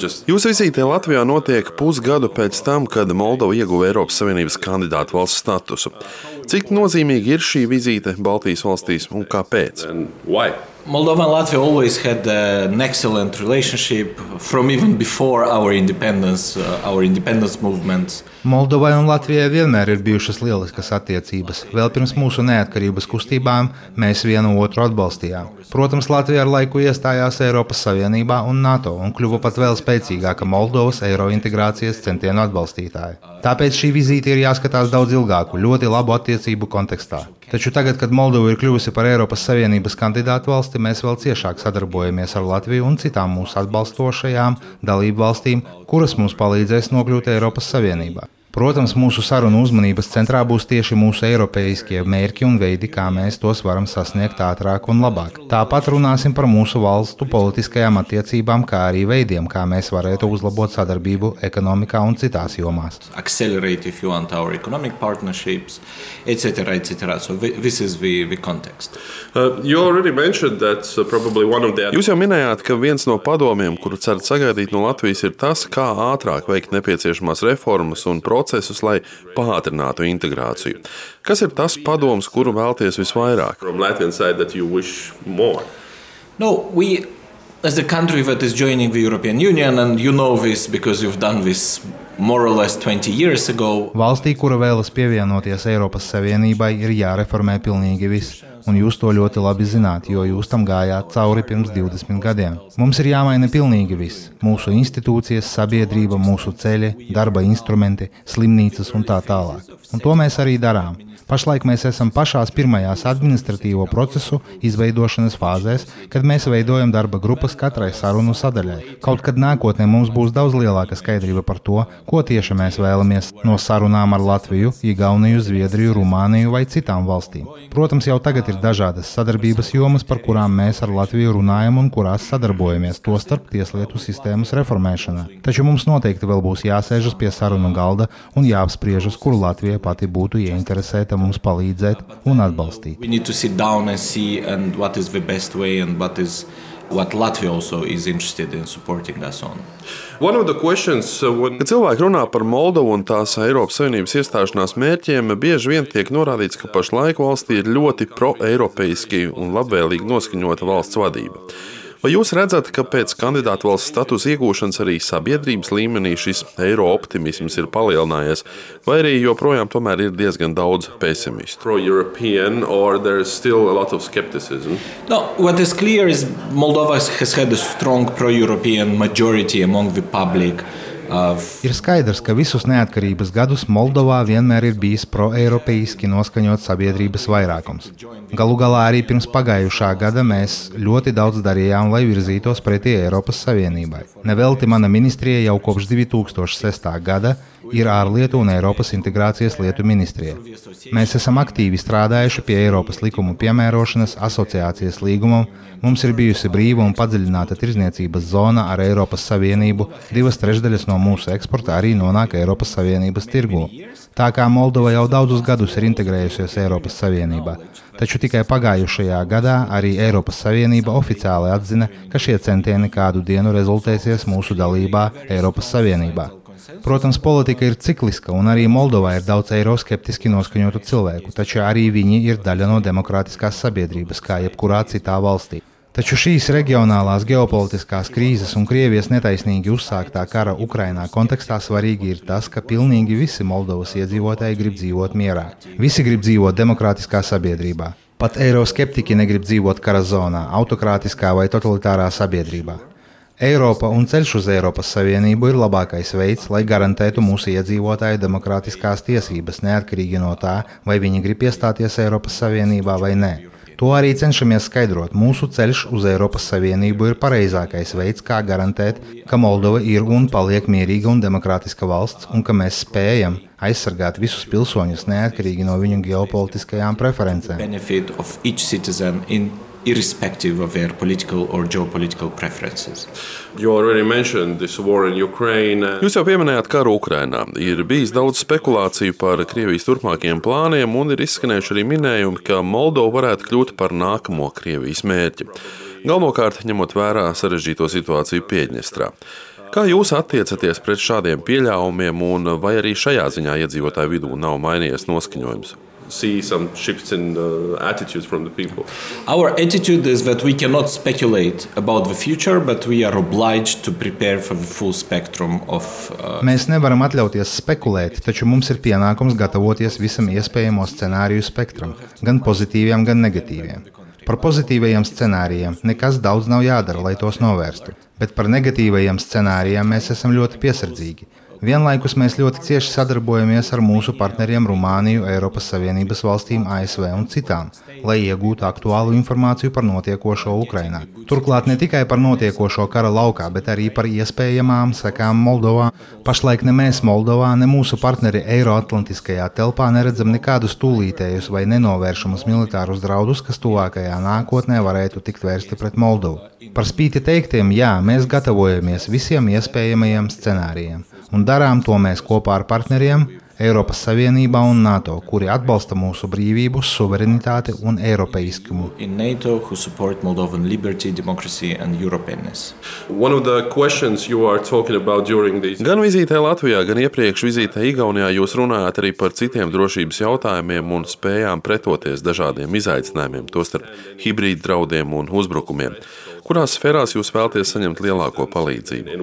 Just... Jūsu vizīte Latvijā notiek pusgadu pēc tam, kad Moldova ieguva Eiropas Savienības kandidātu valsts statusu. Cik nozīmīga ir šī vizīte Baltijas valstīs un kāpēc? Moldova and Latvia always had an excellent relationship from even before our independence, uh, our independence movements. Moldovai un Latvijai vienmēr ir bijušas lieliskas attiecības. Vēl pirms mūsu neatkarības kustībām mēs vienu otru atbalstījām. Protams, Latvija ar laiku iestājās Eiropas Savienībā un NATO un kļuva pat vēl spēcīgāka Moldovas eiro integrācijas centienu atbalstītāja. Tāpēc šī vizīte ir jāskatās daudz ilgāku, ļoti labu attiecību kontekstā. Taču tagad, kad Moldova ir kļuvusi par Eiropas Savienības kandidātu valsti, mēs vēl ciešāk sadarbojamies ar Latviju un citām mūsu atbalstošajām dalību valstīm, kuras mums palīdzēs nokļūt Eiropas Savienībā. Protams, mūsu sarunu uzmanības centrā būs tieši mūsu eiropeiskie mērķi un veidi, kā mēs tos varam sasniegt ātrāk un labāk. Tāpat runāsim par mūsu valstu politiskajām attiecībām, kā arī veidiem, kā mēs varētu uzlabot sadarbību ekonomikā un citās jomās. Accelerate, if you want, our economic partnerships, etc., etc. So this is the, the context. Uh, you already mentioned that uh, probably one of the... Jūs jau minējāt, ka viens no padomiem, kuru cerat sagaidīt no Latvijas, ir tas, kā ātrāk veikt nepieciešamās reformas un procesus procesus, lai pātrinātu integrāciju. Kas ir tas padoms, kuru vēlties visvairāk? No, we, as a country that is joining the European Union, and you know this because you've done this Valstī, kura vēlas pievienoties Eiropas Savienībai, ir jāreformē pilnīgi viss. Un jūs to ļoti labi zināt, jo jūs tam gājāt cauri pirms 20 gadiem. Mums ir jāmaina pilnīgi viss. Mūsu institūcijas, sabiedrība, mūsu ceļi, darba instrumenti, slimnīcas un tā tālāk. Un to mēs arī darām. Pašlaik mēs esam pašās pirmajās administratīvo procesu izveidošanas fāzēs, kad mēs veidojam darba grupas katrai sarunu sadaļai. Kaut kad nākotnē mums būs daudz lielāka skaidrība par to, ko tieši mēs vēlamies no sarunām ar Latviju, Igauniju, Zviedriju, Rumāniju vai citām valstīm. Protams, jau tagad ir dažādas sadarbības jomas, par kurām mēs ar Latviju runājam un kurās sadarbojamies, tostarp tieslietu sistēmas reformēšanā. Taču mums noteikti vēl būs jāsēžas pie sarunu galda un jāapspriežas, kur Latvija pati būtu ieinteresēta mums palīdzēt un atbalstīt. What Latvia also is interested in supporting us on. Questions, uh, when... Kad cilvēki runā par Moldovu un tās Eiropas Savienības iestāšanās mērķiem, bieži vien tiek norādīts, ka pašlaik valstī ir ļoti pro-eiropeiski un labvēlīgi noskaņota valsts vadība. Vai jūs redzat, ka pēc kandidātu valsts statusa iegūšanas arī sabiedrības līmenī šis eiro optimisms ir palielinājies, vai arī joprojām ir diezgan daudz pesimistu? No, what is clear is Moldova has had a strong pro-European majority among the public. Ir skaidrs, ka visus neatkarības gadus Moldovā vienmēr ir bijis pro-eiropeiski noskaņots sabiedrības vairākums. Galu galā arī pirms pagājušā gada mēs ļoti daudz darījām, lai virzītos pretī Eiropas Savienībai. Nevelti mana ministrija jau kopš 2006. gada ir ārlietu un Eiropas integrācijas lietu ministrija. Mēs esam aktīvi strādājuši pie Eiropas likumu piemērošanas asociācijas līgumam. Mums ir bijusi brīva un padziļināta tirzniecības zona ar Eiropas Savienību. Divas trešdaļas no mūsu eksporta arī nonāk Eiropas Savienības tirgū. Tā kā Moldova jau daudzus gadus ir integrējusies Eiropas Savienībā, taču tikai pagājušajā gadā arī Eiropas Savienība oficiāli atzina, ka šie centieni kādu dienu rezultēsies mūsu dalībā Eiropas Savienībā. Protams, politika ir cikliska, un arī Moldovā ir daudz eiroskeptiski noskaņotu cilvēku, taču arī viņi ir daļa no demokrātiskās sabiedrības, kā jebkurā citā valstī. Taču šīs reģionālās ģeopolitiskās krīzes un Krievijas netaisnīgi uzsāktā kara Ukrainā kontekstā svarīgi ir tas, ka pilnīgi visi Moldovas iedzīvotāji grib dzīvot mierā. Visi grib dzīvot demokrātiskā sabiedrībā. Pat eiroskeptiķi negrib dzīvot kara zonā, autokrātiskā vai totalitārā sabiedrībā. Eiropa un ceļš uz Eiropas Savienību ir labākais veids, lai garantētu mūsu iedzīvotāju demokrātiskās tiesības, neatkarīgi no tā, vai viņi grib iestāties Eiropas Savienībā vai nē. To arī cenšamies skaidrot. Mūsu ceļš uz Eiropas Savienību ir pareizākais veids, kā garantēt, ka Moldova ir un paliek mierīga un demokrātiska valsts, un ka mēs spējam aizsargāt visus pilsoņus neatkarīgi no viņu geopolitiskajām preferencēm irrespective of their political or geopolitical preferences. Jūs jau pieminējāt karu Ukrainā. Ir bijis daudz spekulāciju par Krievijas turpmākajiem plāniem, un ir izskanējuši arī minējumi, ka Moldova varētu kļūt par nākamo Krievijas mērķi. galvenokārt ņemot vērā sarežģīto situāciju Piedņestrā. Kā jūs attiecaties pret šādiem pieļāvumiem, un vai arī šajā ziņā iedzīvotāju vidū nav mainījies noskaņojums? See some shifts in uh, attitudes from the people. Our attitude is that we cannot speculate about the future, but we are obliged to prepare for the full spectrum of. Uh... Mēs nevaram atļauties spekulēt, taču mums ir pienākums gatavoties visam iespējamo scenāriju spektram, gan pozitīviem, gan negatīviem. Par pozitīvajiem scenārijiem nekas daudz nav jādara, lai tos novērstu, bet par negatīvajiem scenārijiem mēs esam ļoti piesardzīgi. Vienlaikus mēs ļoti cieši sadarbojamies ar mūsu partneriem Rumāniju, Eiropas Savienības valstīm, ASV un citām, lai iegūtu aktuālu informāciju par notiekošo Ukrajinā. Turklāt ne tikai par notiekošo kara laukā, bet arī par iespējamām sekām Moldovā. Pašlaik ne mēs Moldovā, ne mūsu partneri Eiroatlantiskajā telpā neredzam nekādus tūlītējus vai nenovēršamus militārus draudus, kas tuvākajā nākotnē varētu tikt vērsti pret Moldovu. Par spīti teiktiem, jā, mēs gatavojamies visiem iespējamajiem scenārijiem un darām to mēs kopā ar partneriem Eiropas Savienībā un NATO, kuri atbalsta mūsu brīvību, suverenitāti un eiropeiskumu. NATO, these... Gan vizītē Latvijā, gan iepriekš vizītē Igaunijā jūs runājāt arī par citiem drošības jautājumiem un spējām pretoties dažādiem izaicinājumiem, tostarp hibrīd draudiem un uzbrukumiem. Kurās sfērās jūs vēlaties saņemt lielāko palīdzību?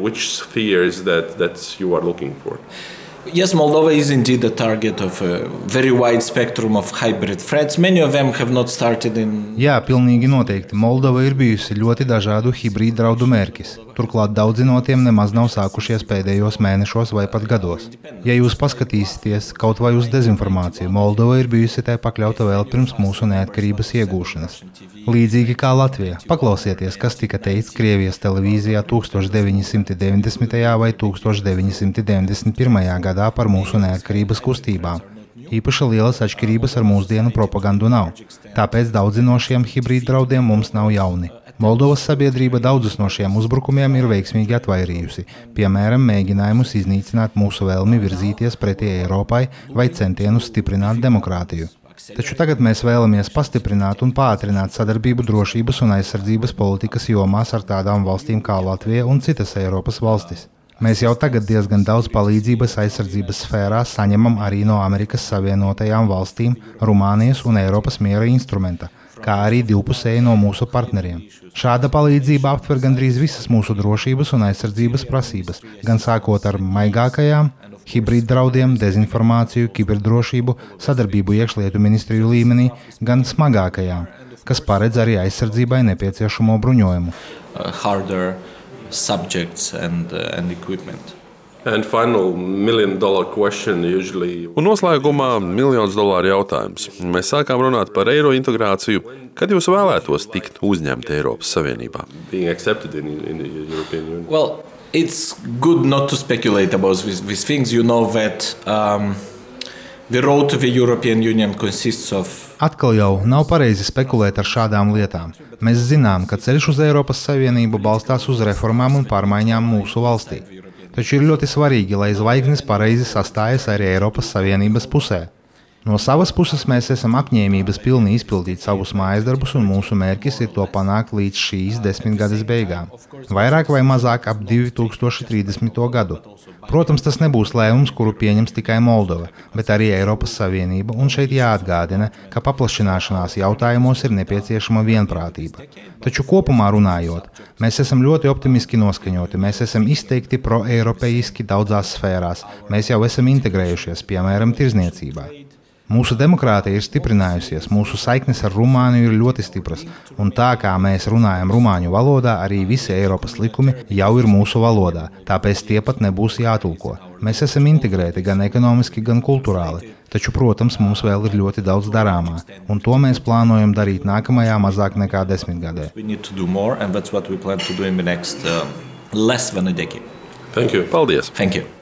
Yes, Moldova is indeed a target of a very wide spectrum of hybrid threats. Many of them have not started in. Jā, pilnīgi noteikti. Moldova ir bijusi ļoti dažādu hibrīdu draudu mērķis. Turklāt daudzi no tiem nemaz nav sākušies pēdējos mēnešos vai pat gados. Ja jūs paskatīsieties kaut vai uz dezinformāciju, Moldova ir bijusi tai pakļauta vēl pirms mūsu neatkarības iegūšanas. Līdzīgi kā Latvija. Paklausieties, kas tika teikts Krievijas televīzijā 1990. vai 1991. gadā par mūsu neatkarības kustībām. Īpaši lielas atšķirības ar mūsdienu propagandu nav, tāpēc daudzi no šiem hibrīd draudiem mums nav jauni. Moldovas sabiedrība daudzus no šiem uzbrukumiem ir veiksmīgi atvairījusi, piemēram, mēģinājumus iznīcināt mūsu vēlmi virzīties pretī Eiropai vai centienus stiprināt demokrātiju. Taču tagad mēs vēlamies pastiprināt un pātrināt sadarbību drošības un aizsardzības politikas jomās ar tādām valstīm kā Latvija un citas Eiropas valstis. Mēs jau tagad diezgan daudz palīdzības aizsardzības sfērā saņemam arī no Amerikas Savienotajām valstīm, Rumānijas un Eiropas miera instrumenta, kā arī divpusēji no mūsu partneriem. Šāda palīdzība aptver gandrīz visas mūsu drošības un aizsardzības prasības, gan sākot ar maigākajām, hibrīd draudiem, dezinformāciju, kiberdrošību, sadarbību iekšlietu ministriju līmenī, gan smagākajām, kas paredz arī aizsardzībai nepieciešamo bruņojumu. Uh, and, uh, and usually... Un noslēgumā miljonus dolāru jautājums. Mēs sākām runāt par eiro integrāciju. Kad jūs vēlētos tikt uzņemti Eiropas Savienībā? In, in well, it's good not to speculate about these, these things. You know that um, Atkal jau nav pareizi spekulēt ar šādām lietām. Mēs zinām, ka ceļš uz Eiropas Savienību balstās uz reformām un pārmaiņām mūsu valstī. Taču ir ļoti svarīgi, lai zvaigznes pareizi sastājas arī Eiropas Savienības pusē. No savas puses mēs esam apņēmības pilni izpildīt savus mājas darbus, un mūsu mērķis ir to panākt līdz šīs desmitgades beigām. Vairāk vai mazāk ap 2030. gadu. Protams, tas nebūs lēmums, kuru pieņems tikai Moldova, bet arī Eiropas Savienība, un šeit jāatgādina, ka paplašināšanās jautājumos ir nepieciešama vienprātība. Taču kopumā runājot, mēs esam ļoti optimistiski noskaņoti, mēs esam izteikti pro-eiropeiski daudzās sfērās, mēs jau esam integrējušies, piemēram, tirzniecībā. Mūsu demokrātija ir stiprinājusies, mūsu saiknes ar Rumāniju ir ļoti stipras, un tā kā mēs runājam rumāņu valodā, arī visi Eiropas likumi jau ir mūsu valodā, tāpēc tie pat nebūs jātulko. Mēs esam integrēti gan ekonomiski, gan kultūrāli, taču, protams, mums vēl ir ļoti daudz darāmā, un to mēs plānojam darīt nākamajā mazāk nekā desmitgadē. Thank you. Paldies! Thank you.